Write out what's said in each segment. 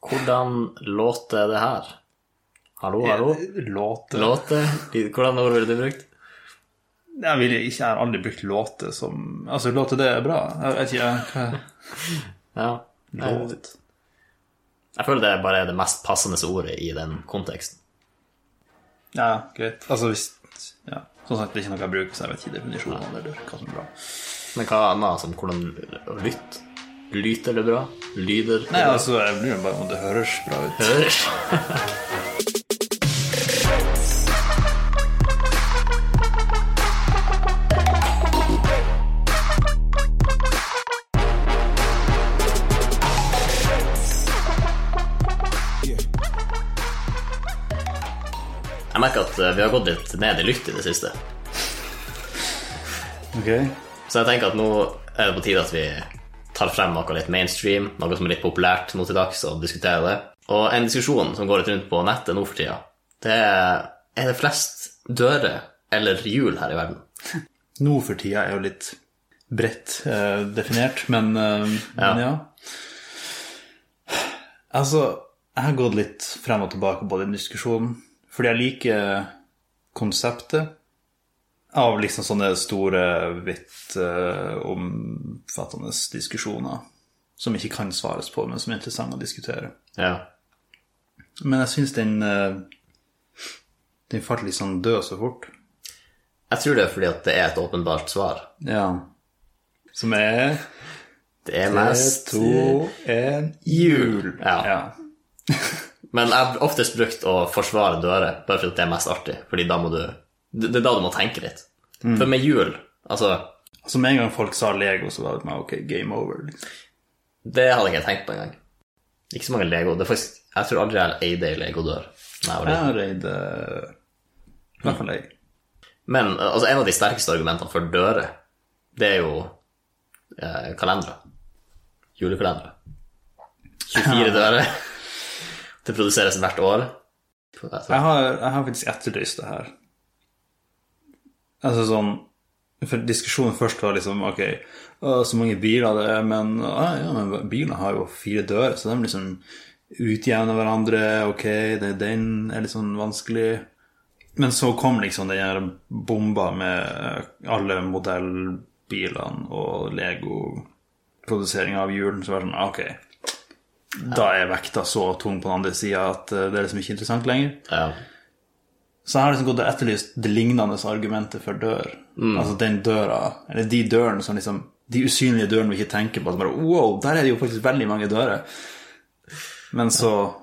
Hvordan låter det her? Hallo, hallo? Låte Låte? Hvordan ord ville du brukt? Jeg, vil ikke, jeg har aldri brukt låte som Altså, låte det er bra. Jeg vet ikke hva Ja. Låt. Jeg føler det bare er det mest passende ordet i den konteksten. Ja, greit. Altså hvis Ja. Sånn sagt, det er ikke noe jeg bruker, så jeg vet ikke definisjonen eller hva som er bra. Men hva annet som hvordan lytt? Lyter det bra? Lyder det Nei, bra? altså, jeg blir jo bare om det høres bra ut. Høres. Jeg merker at eh, vi har gått litt ned i lytt i det siste. Ok. Så jeg tenker at nå er det på tide at vi tar frem noe litt mainstream, noe som er litt populært nå til dags, og diskuterer det. Og en diskusjon som går litt rundt på nettet nå for tida, det er er det flest dører eller hjul her i verden? Nå for tida er jo litt bredt eh, definert, men eh, ja. men ja. Altså, jeg har gått litt frem og tilbake på den diskusjonen, fordi jeg liker konseptet av liksom sånne store, vidt uh, omfattende diskusjoner som ikke kan svares på, men som er interessante å diskutere. Ja. Men jeg syns den uh, den falt litt sånn død så fort. Jeg tror det er fordi at det er et åpenbart svar. Ja. Som er Det er mest to, en jul. Ja. ja. Men jeg har oftest brukt å forsvare dører bare fordi det er mest artig. Fordi da må du Det det er da du må tenke litt. For med hjul, altså Så med en gang folk sa Lego, så var det meg, ok, game over. Liksom. Det hadde ikke jeg tenkt på engang. Ikke så mange Lego. Det er faktisk, jeg tror aldri jeg eide ei Lego-dør. jeg har reid eh, I hvert fall ei. Men altså, en av de sterkeste argumentene for dører, det er jo eh, kalendere. Julekalendere. 24 dører. Det produseres hvert år. Jeg Jeg har, jeg har faktisk etterlyst det her. Altså sånn For diskusjonen først var liksom ok, så mange biler det er, men ja, men bilene har jo fire dører, så de liksom utjevner hverandre. Ok, det, den er litt sånn vanskelig. Men så kom liksom den her bomba med alle modellbilene og Lego-produseringa av hjul. Så var det sånn, ok, da er vekta så tung på den andre sida at eh, det er liksom ikke interessant lenger. Ja. Så jeg har liksom gått og etterlyst det lignende argumentet for dør. Altså den døra, eller de dørene som liksom De usynlige dørene vi ikke tenker på. Som bare, wow, der er det jo faktisk veldig mange dører. Men så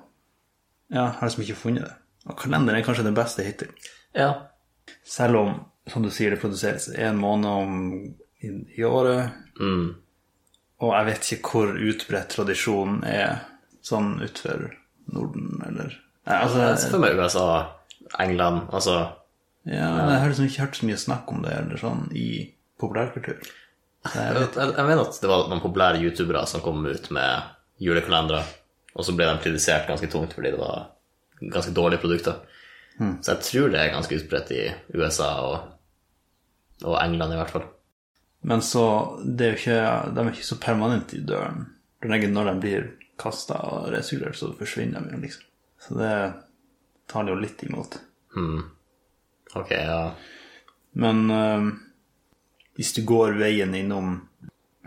Ja, har liksom ikke funnet det. Og kalenderen er kanskje det beste hittil. ja. Selv om, som du sier, det produseres én måned om i, i året. Mm. Og jeg vet ikke hvor utbredt tradisjonen er sånn utenfor Norden, eller Nei, altså, Jeg for meg USA, England Altså Ja, men jeg har liksom ikke hørt så mye snakk om det eller sånn i populærkultur. Jeg Jeg, mener at det var noen populære youtubere som kom ut med julekalendere, og så ble de kritisert ganske tungt fordi det var ganske dårlige produkter. Så jeg tror det er ganske utbredt i USA og, og England, i hvert fall. men så det er jo ikke, De er ikke så permanente i døren. Når de blir kasta og resirkulert, så forsvinner de jo, liksom. Så det taler jo litt imot. Ok, ja. Men øh, hvis du går veien innom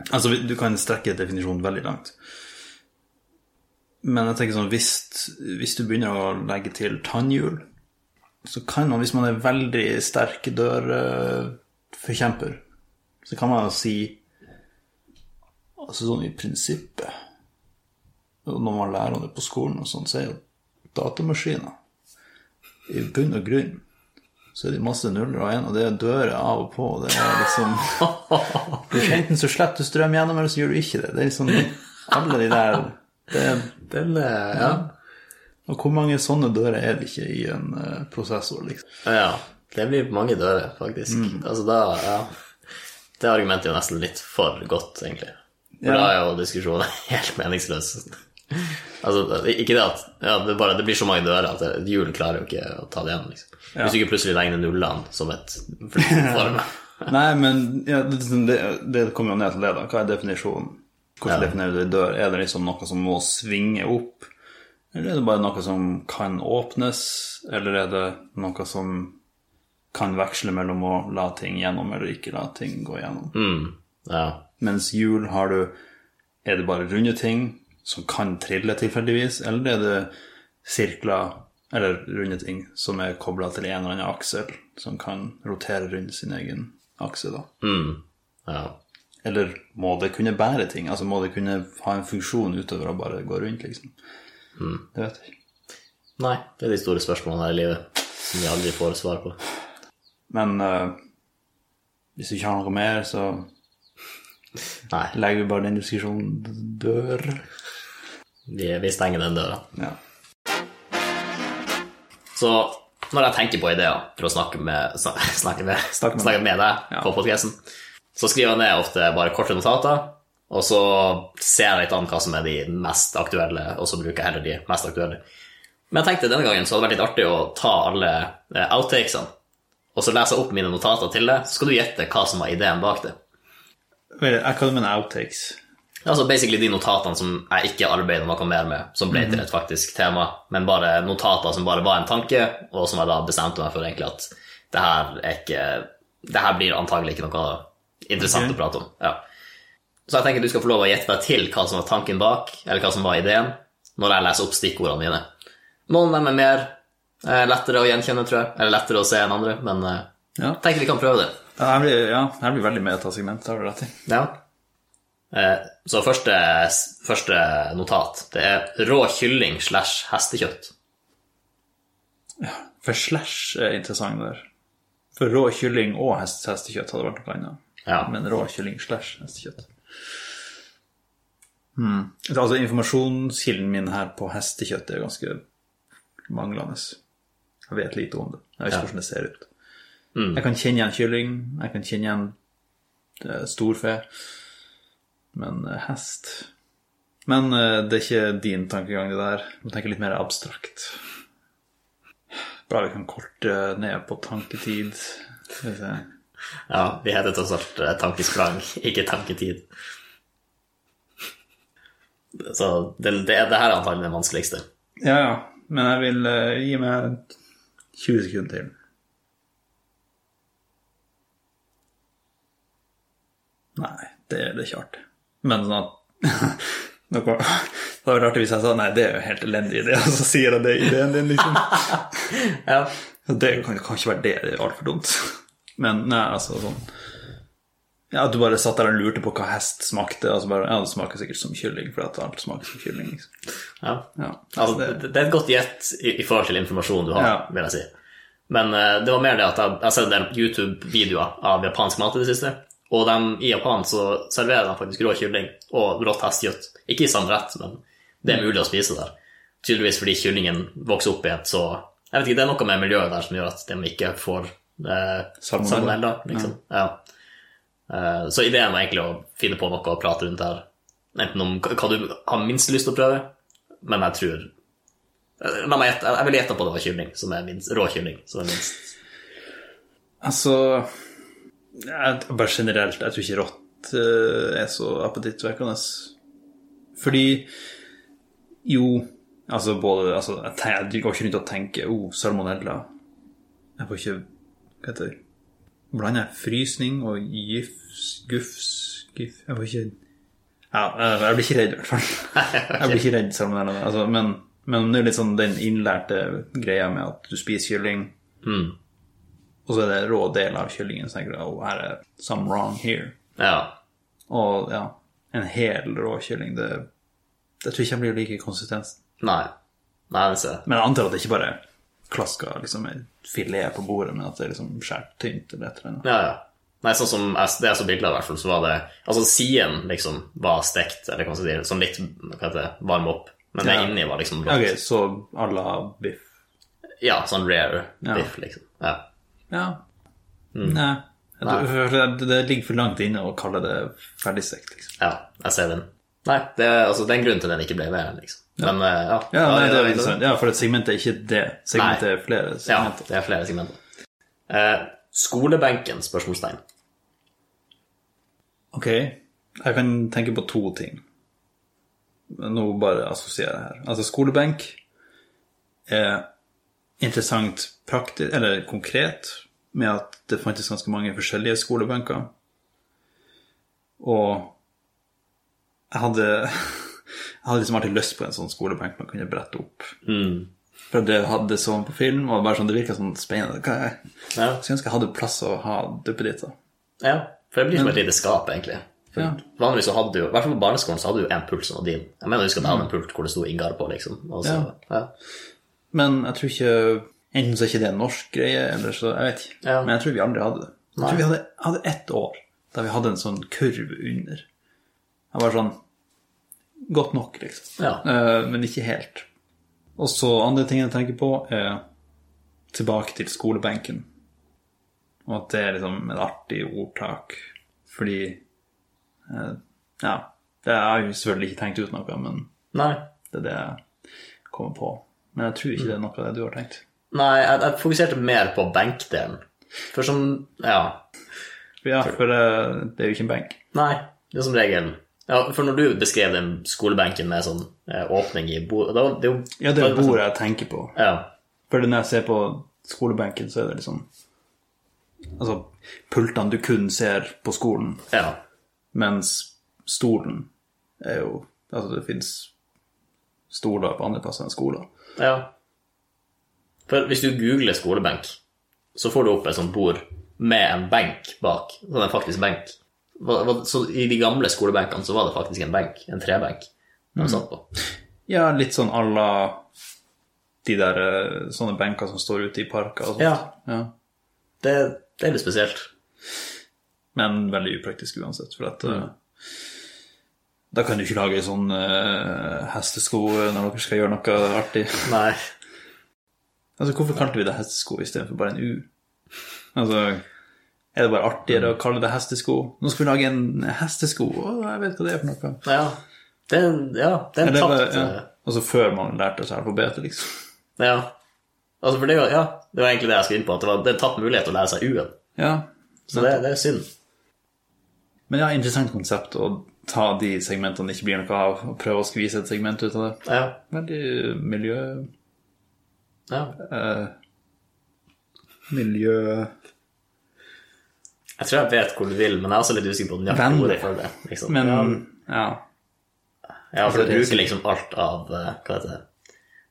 Altså, du kan strekke definisjonen veldig langt. Men jeg tenker sånn, hvis, hvis du begynner å legge til tannhjul, så kan man, hvis man er veldig sterk dørforkjemper, så kan man jo si Altså sånn i prinsippet Når man lærer om det på skolen, og sånn, så er jo datamaskiner i bunn og grunn så er det masse nuller og en, og det er dører av og på. Det er liksom Enten så slipper du strøm gjennom, eller så gjør du ikke det. Det er liksom alle de der det Den, eh, ja. Og hvor mange sånne dører er det ikke i en uh, prosessor, liksom? ja. Det blir mange dører, faktisk. Altså da, ja. Det argumentet er jo nesten litt for godt, egentlig. For Ja. da er jo diskusjonen helt meningsløs. Altså, ikke det at ja, det, bare, det blir så mange dører at det- hjul klarer jo ikke å ta det igjen. Liksom. Hvis du ikke plutselig regner nullene som et form. Nei, men ja, det, det, kommer jo ned til det, da. Hva er definisjonen? Hvordan Ja. definerer du dør? Er det liksom noe som må svinge opp? Eller er det bare noe som kan åpnes, eller er det noe som kan veksle mellom å la ting gjennom eller ikke la ting gå gjennom? Mm. Ja. Mens hjul har du Er det bare runde ting som kan trille tilfeldigvis, eller er det sirkler eller runde ting som er kobla til en eller annen aksel, som kan rotere rundt sin egen akse, da? Mm. ja. Eller må det kunne bære ting? Altså må det kunne ha en funksjon utover å bare gå rundt, liksom? Det vet jeg ikke. Nei, det er de store spørsmålene her i livet som vi aldri får svar på. Men uh, hvis du ikke har noe mer, så Nei, legger vi bare den diskusjonen dør. Vi, vi stenger den døra. Ja. Så når jeg tenker på ideer for å snakke med, snakke med, Snakke med med deg Ja. på podcasten, så skriver jeg ned ofte bare korte notater, og så ser jeg litt an hva som er de mest aktuelle, og så bruker jeg heller de mest aktuelle. Men jeg tenkte denne gangen så hadde det vært litt artig å ta alle eh, outtakesene, og så lese opp mine notater til det, så skal du gjette hva som var ideen bak det. Jeg kaller det outtakes. Altså basically de notatene som jeg ikke arbeider noe mer med, som ble til et faktisk tema, men bare notater som bare var en tanke, og som jeg da bestemte meg for egentlig at det her er ikke Det her blir antagelig ikke noe interessant okay. å prate om. Ja. Så jeg tenker du skal få lov å gjette deg til hva som var tanken bak, eller hva som var ideen, når jeg leser opp stikkordene mine. Noen av dem er mer eh, lettere å gjenkjenne, tror jeg, eller lettere å se enn andre, men eh, Ja. tenker vi kan prøve det. Ja, her blir, ja, her blir veldig metasegment, det har du rett i. Ja. Eh, Så første, første notat, det er rå kylling slash hestekjøtt. Ja, For slash er interessant der. For rå kylling og hest, hestekjøtt hadde vært noe annet. Ja. Men rå kylling slash hestekjøtt. Hmm. Altså, informasjonskilden min her på hestekjøtt er ganske manglende. Jeg vet lite om det. Jeg vet ikke Ja. hvordan det ser ut. Jeg kan kjenne igjen kylling, jeg kan kjenne igjen eh, storfe, men eh, hest Men eh, det er ikke din tankegang, det der. Du må tenke litt mer abstrakt. Bra vi kan korte ned på tanketid. Skal vi se. Ja, vi heter tross alt eh, tankesprang, ikke tanketid. Så det, det, det her er antagelig det vanskeligste. Ja, ja. Men jeg vil uh, gi meg 20 sekunder til. Nei, det er ikke artig. Men sånn at Det vært artig hvis jeg sa nei, det er jo helt elendig idé, og så sier jeg det i ideen din, liksom. Ja. Det kan, kan ikke være det, det er altfor dumt. Men nei, altså sånn Ja, du bare satt der og lurte på hva hest smakte, og så bare Ja, det smaker sikkert som kylling, for at alt smaker som kylling. Liksom. ja. Ja, Altså, det, det, det er et godt gjett i, i forhold til informasjonen du har, Ja. vil jeg si. Men uh, det var mer det at jeg jeg har sett en del YouTube-videoer av japansk mat i det siste. Og de, i Japan så serverer de faktisk rå kylling og rått hestekjøtt. Ikke i samme rett, men det er mulig å spise der. Tydeligvis fordi kyllingen vokser opp i et så Jeg vet ikke, det er noe med miljøet der som gjør at de ikke får eh, Salmonella. Liksom. Ja. Eh, så ideen var egentlig å finne på noe å prate rundt her. Enten om hva du har minst lyst til å prøve, men jeg tror Eh, La meg gjette. Jeg vil gjette på det var kylling, som er minst, rå kylling. Som er minst. Altså jeg, Bare generelt, jeg tror ikke rått eh, er så appetittvekkende. Fordi jo Altså både altså, jeg, jeg går ikke rundt og tenker oh, salmonella. Jeg får ikke Hva heter det? Blander jeg frysning og gifs, gufs gif, Jeg får ikke Ja, jeg blir ikke redd, i hvert fall. Jeg blir ikke redd salmonella. Altså, men, men det er litt sånn den innlærte greia med at du spiser kylling, Mm. Og så er det rå del av kyllingen, så tenker du oh, her er some wrong here. Ja. Og ja, en hel rå kylling, det, det tror jeg ikke blir like konsistens. Nei. Nei, det ser jeg. Men jeg antar at det ikke bare klasker liksom filet på bordet, men at det er liksom skåret tynt eller et eller annet. Ja, ja. Nei, sånn som jeg, det jeg så bilde av, i hvert fall, så var det Altså, siden liksom var stekt, eller hva skal jeg si, sånn litt hva heter det, varm opp, men det Ja. inni var liksom rått. Ok, så à la biff. Ja, sånn rare biff, liksom. Ja. Ja. Nei. Nei. Det, det ligger for langt inne å kalle det ferdigstekt, liksom. ja, jeg ser den. Nei, det altså, det er en grunn til den ikke ble med, liksom. Men eh, ja. Ja, nei, det er ja, interessant. Ja, for et segment er ikke det. Segmentet er flere segmenter. Ja, det er flere segmenter. Eh, skolebenken? Spørsmålstegn. Ok, jeg kan tenke på to ting. Nå bare assosierer jeg her. Altså skolebenk, er interessant praktisk, eller konkret, med at det fantes ganske mange forskjellige skolebenker. Og jeg hadde, jeg hadde liksom alltid lyst på en sånn skolebenk man kunne brette opp. Mm. For det hadde sånn på film, og bare sånn, det virka sånn spennende. Hva er- Ja. Så jeg ønsker jeg hadde plass å ha duppeditter. ja. For det blir som et lite skap, egentlig. For Ja. Vanligvis så hadde du i hvert fall på barneskolen, så hadde du en pult som var din. Jeg mener du husker at jeg hadde en pult hvor det sto Ingar på, liksom. Så, Ja. ja. Men jeg tror ikke Enten så er ikke det en norsk greie, eller så Jeg vet ikke. Ja. Men jeg tror vi aldri hadde det. Jeg tror vi hadde, hadde ett år der vi hadde en sånn kurv under. Jeg var sånn Godt nok, liksom. Ja. Uh, men ikke helt. Og så andre ting jeg tenker på, er tilbake til skolebenken. Og at det er liksom et artig ordtak. Fordi uh, Ja. Det har jeg jo selvfølgelig ikke tenkt ut noe, men Nei. det er det jeg kommer på. Men jeg tror ikke det er noe av det du har tenkt. Nei, jeg, jeg fokuserte mer på benkdelen. For som Ja. Ja, for det, det er jo ikke en benk. Nei, det er som regel ja, For når du beskrev den skolebenken med sånn eh, åpning i bordet da, det er jo, Ja, det er bordet jeg tenker på. Ja. For når jeg ser på skolebenken, så er det liksom Altså, pultene du kun ser på skolen, ja. mens stolen er jo Altså, det fins stoler på andre plasser enn skoler. Ja. For hvis du googler skolebenk, så får du opp et sånt bord med en benk bak. Sånn en faktisk benk. Så i de gamle skolebenkene så var det faktisk en benk, en trebenk, de satt på. Ja, litt sånn à la de der eh, sånne benker som står ute i parker og sånt. Ja. ja. Det, det er litt spesielt. Men veldig upraktisk uansett, for at eh, Da kan du ikke lage sånn uh, hestesko når dere skal gjøre noe artig. Nei. Altså, Hvorfor kalte vi det hestesko istedenfor bare en U? Altså, Er det bare artigere å kalle det hestesko? Nå skal vi lage en hestesko. Å, jeg vet hva det er for noe. Ja. Det er, en- ja, det er en tapt ja. eh, Altså før man lærte seg alfabetet, liksom. Ja. Altså, for det, var, ja, det var egentlig det jeg skulle inn på, at det var det er en tatt mulighet å lære seg U-en. Ja. Så det, det er synd. Men ja, interessant konsept å ta de segmentene det ikke blir noe av, og prøve å skvise et segment ut av det. Ja. Veldig miljø... ja. Eh, miljø... Jeg tror jeg vet hvor du vil, men jeg er også litt usikker på den jakten ordet for det. Liksom. Men ja, ja. for du er bruker liksom alt av eh, Hva heter det?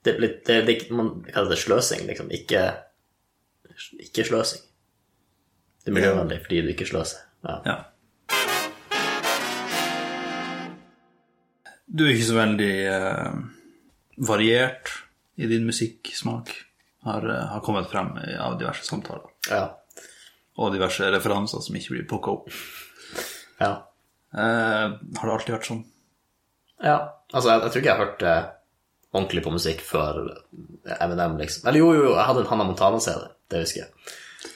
Det, er litt- det, det, man, heter det? Sløsing, liksom. Ikke, ikke sløsing. Det er miljøvennlig fordi du ikke sløser. Ja. ja. Du er ikke så veldig eh, variert i din musikksmak, har, eh, har kommet frem av diverse samtaler. Ja. Og diverse referanser som ikke blir plukka opp. ja. Eh, har det alltid vært sånn? Ja, altså jeg, jeg tror ikke jeg har hørt eh, ordentlig på musikk før Eminem, liksom. Eller jo, jo, jo, jeg hadde en Hannah Montana-CD, det husker jeg.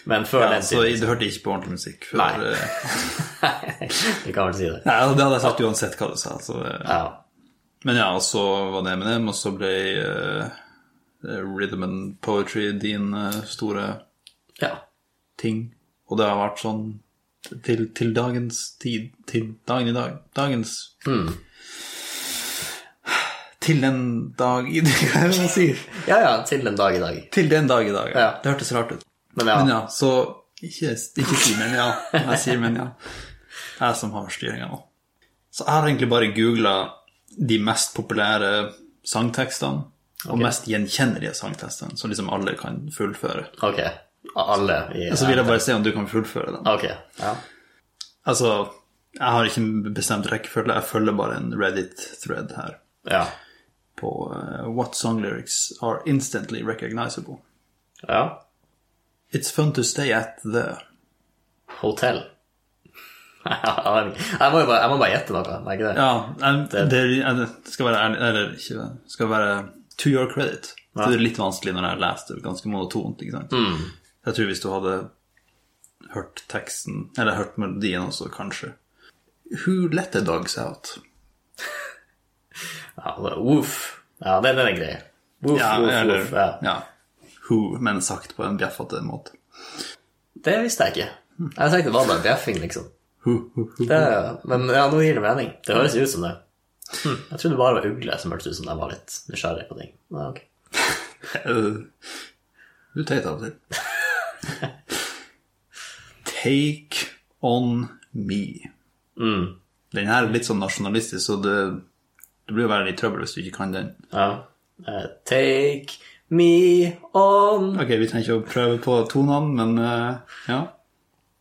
Men før Ja, den så tid du hørte ikke på ordentlig musikk før? Nei. eh, Vi kan vel si det. Nei, det hadde jeg sagt uansett hva du sa. Så, eh, Ja. Men ja, så var det Eminem, og så ble uh, rhythm and poetry din uh, store ja. ting. Og det har vært sånn til, til dagens tid, til dagen i dag. Dagens Mm. Til den dag i dag, hva er det man sier? ja, ja, til den dag i dag. Til den dag i dag, ja. Ja. Det hørtes rart ut. Men ja, Men ja, så ikke, ikke si men ja. Jeg sier men ja. Jeg som har styringa nå. Så jeg har egentlig bare googla de mest populære sangtekstene. Og mest gjenkjennelige sangtekstene, som liksom alle kan fullføre. ok. Alle i Så vil jeg bare se om du kan fullføre dem. Ok, ja. Altså, jeg har ikke en bestemt rekkefølge, jeg følger bare en Reddit-thread her Ja. på uh, What song lyrics are instantly recognizable. ja. It's fun to stay at the Hotell. Jeg må jo bare, jeg må bare gjette noe, er ikke det? Ja, det, det, skal være ærlig Eller ikke Skal være to your credit. Ja. det er litt vanskelig når jeg har lest det ganske monotont. ikke sant? Jeg tror hvis du hadde hørt teksten, eller hørt melodien også, kanskje Who let the dogs out? Ja, Woof. Ja, det, det er en greie. Woof, Ja, woof, eller, woof. Ja. ja. Who, men sagt på en bjeffete måte. Det visste jeg ikke. Jeg tenkte det var bare bjeffing, liksom. Det, men ja, nå gir det mening. Det høres ut som det. Hm, jeg trodde det bare var ugle som hørtes ut som jeg var litt nysgjerrig på ting. Ja, ok. Du er teit av og til. Take on me. Mm. Den her er litt sånn nasjonalistisk, så det, det blir jo veldig trøbbel hvis du ikke kan den. Ja. Uh, take me on Ok, vi trenger ikke å prøve på tonene, men uh, ja.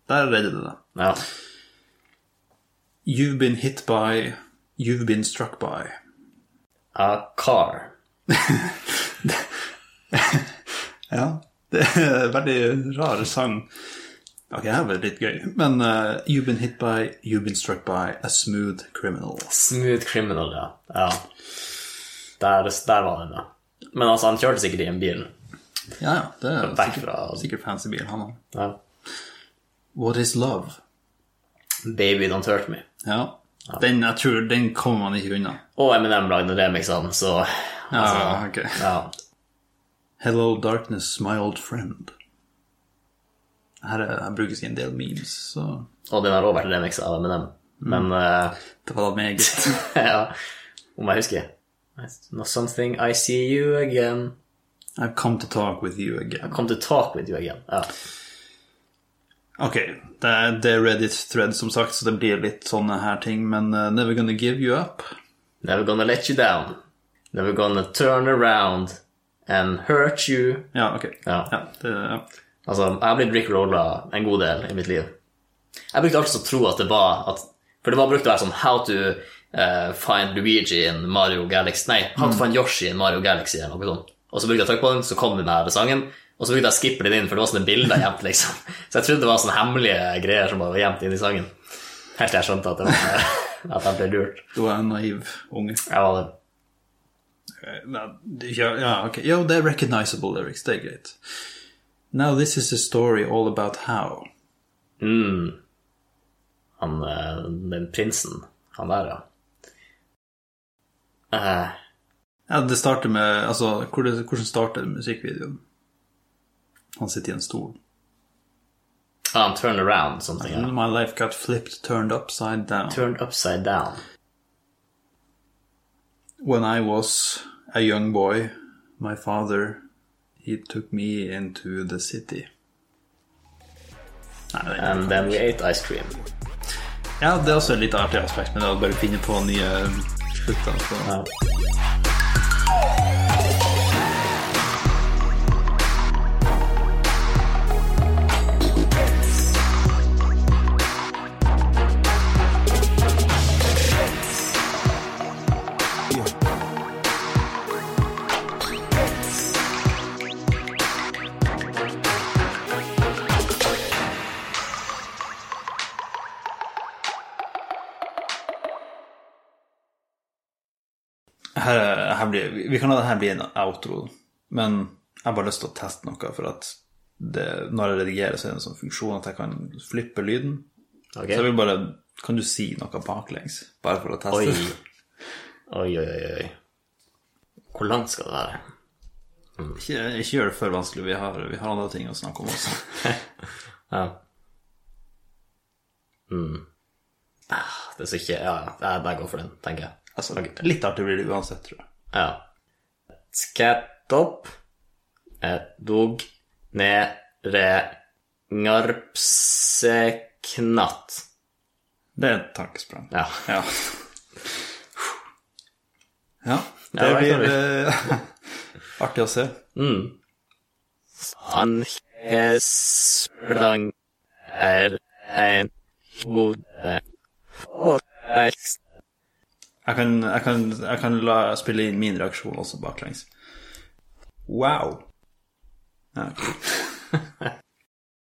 Der redder du det. Ja. You've been hit by, you've been struck by. A car. Ja, det er en veldig rar sang. Ok, det var litt gøy. Men uh, you've been hit by, you've been struck by a smooth criminal. Smooth criminal, ja. ja. Der, der var den, ja. Men altså, han kjørte sikkert i en bil. Ja, ja, det er sikkert, sikkert fancy bil, han òg. ja. What is love? Baby Don't Hurt Me. Ja. Den, jeg tror, den kommer man ikke unna. Og Eminem lagde remixene, så altså, Ja, ok. ja. Hello darkness, my old friend. Her, er, her brukes i en del memes, så Og den har også vært remix av Eminem. Men uh, det var da meget. ja, om jeg husker Not something I see you again. I've come to talk with you again. I've Come to talk with you again. Ja. Ok, det er, det er Reddit-thread som sagt, så det blir litt sånne her ting, men uh, Never Gonna Give You Up Never gonna let you down. Never gonna turn around and hurt you. Ja, ok. Ja. Ja, det, ja. Altså, jeg har blitt Rick Rolla en god del i mitt liv. Jeg brukte alltid å tro at det var at, For det var brukt å være sånn How to uh, find Luigi in Mario Galaxy Nei, How to find Yoshi in Mario Galaxy eller noe sånt. Og så brukte jeg trykk på den, så kom den her sangen. Og så fikk jeg skippe den inn, for det var sånne bilder gjemt, liksom. Så jeg trodde det var sånne hemmelige greier som var gjemt inn i sangen. Helt til jeg skjønte at, det var, at jeg ble lurt. Du var en naiv unge. Jeg var det. Ja, ja, ja, ok. Jo, det er recognizable lyrics, det er greit. Now this is a story all about how. Mm. Han, eh, den prinsen, han der, ja. Uh. Ja, det starter med Altså, hvordan starter musikkvideoen? Han sitter i en stol. han turned around, something. Ja. My life got flipped, turned upside down. Turned upside down. When I was a young boy, my father, he took me into the city. Nei, And then we ate ice cream. Ja, det er også et litt artig aspekt, men det å bare finne på nye slutter. Så. Ja. Her, er- her blir, vi kan la det her bli en outro, men jeg har bare lyst til å teste noe, for at det, når jeg redigerer, så er det en sånn funksjon at jeg kan flippe lyden. Okay. Så jeg vil bare Kan du si noe baklengs, bare for å teste? Oi. Oi, oi, oi. Hvor langt skal det være? Ikke, ikke gjør det for vanskelig, vi har, vi har andre ting å snakke om også. Ja. Mm. Ah, det er så ikke Ja, ja. Jeg bare går for den, tenker jeg. Altså, litt artig blir det uansett, tror jeg. Ja. Skatt opp, dog, ned, re, ngarpseknatt. Det er et tankesprang. Ja. Ja. Ja, det Ja, blir kan eh, artig å se. Han sprang er en hode og vekst. Jeg kan, jeg kan, jeg kan la spille inn min reaksjon også baklengs. Wow. Ja, kult.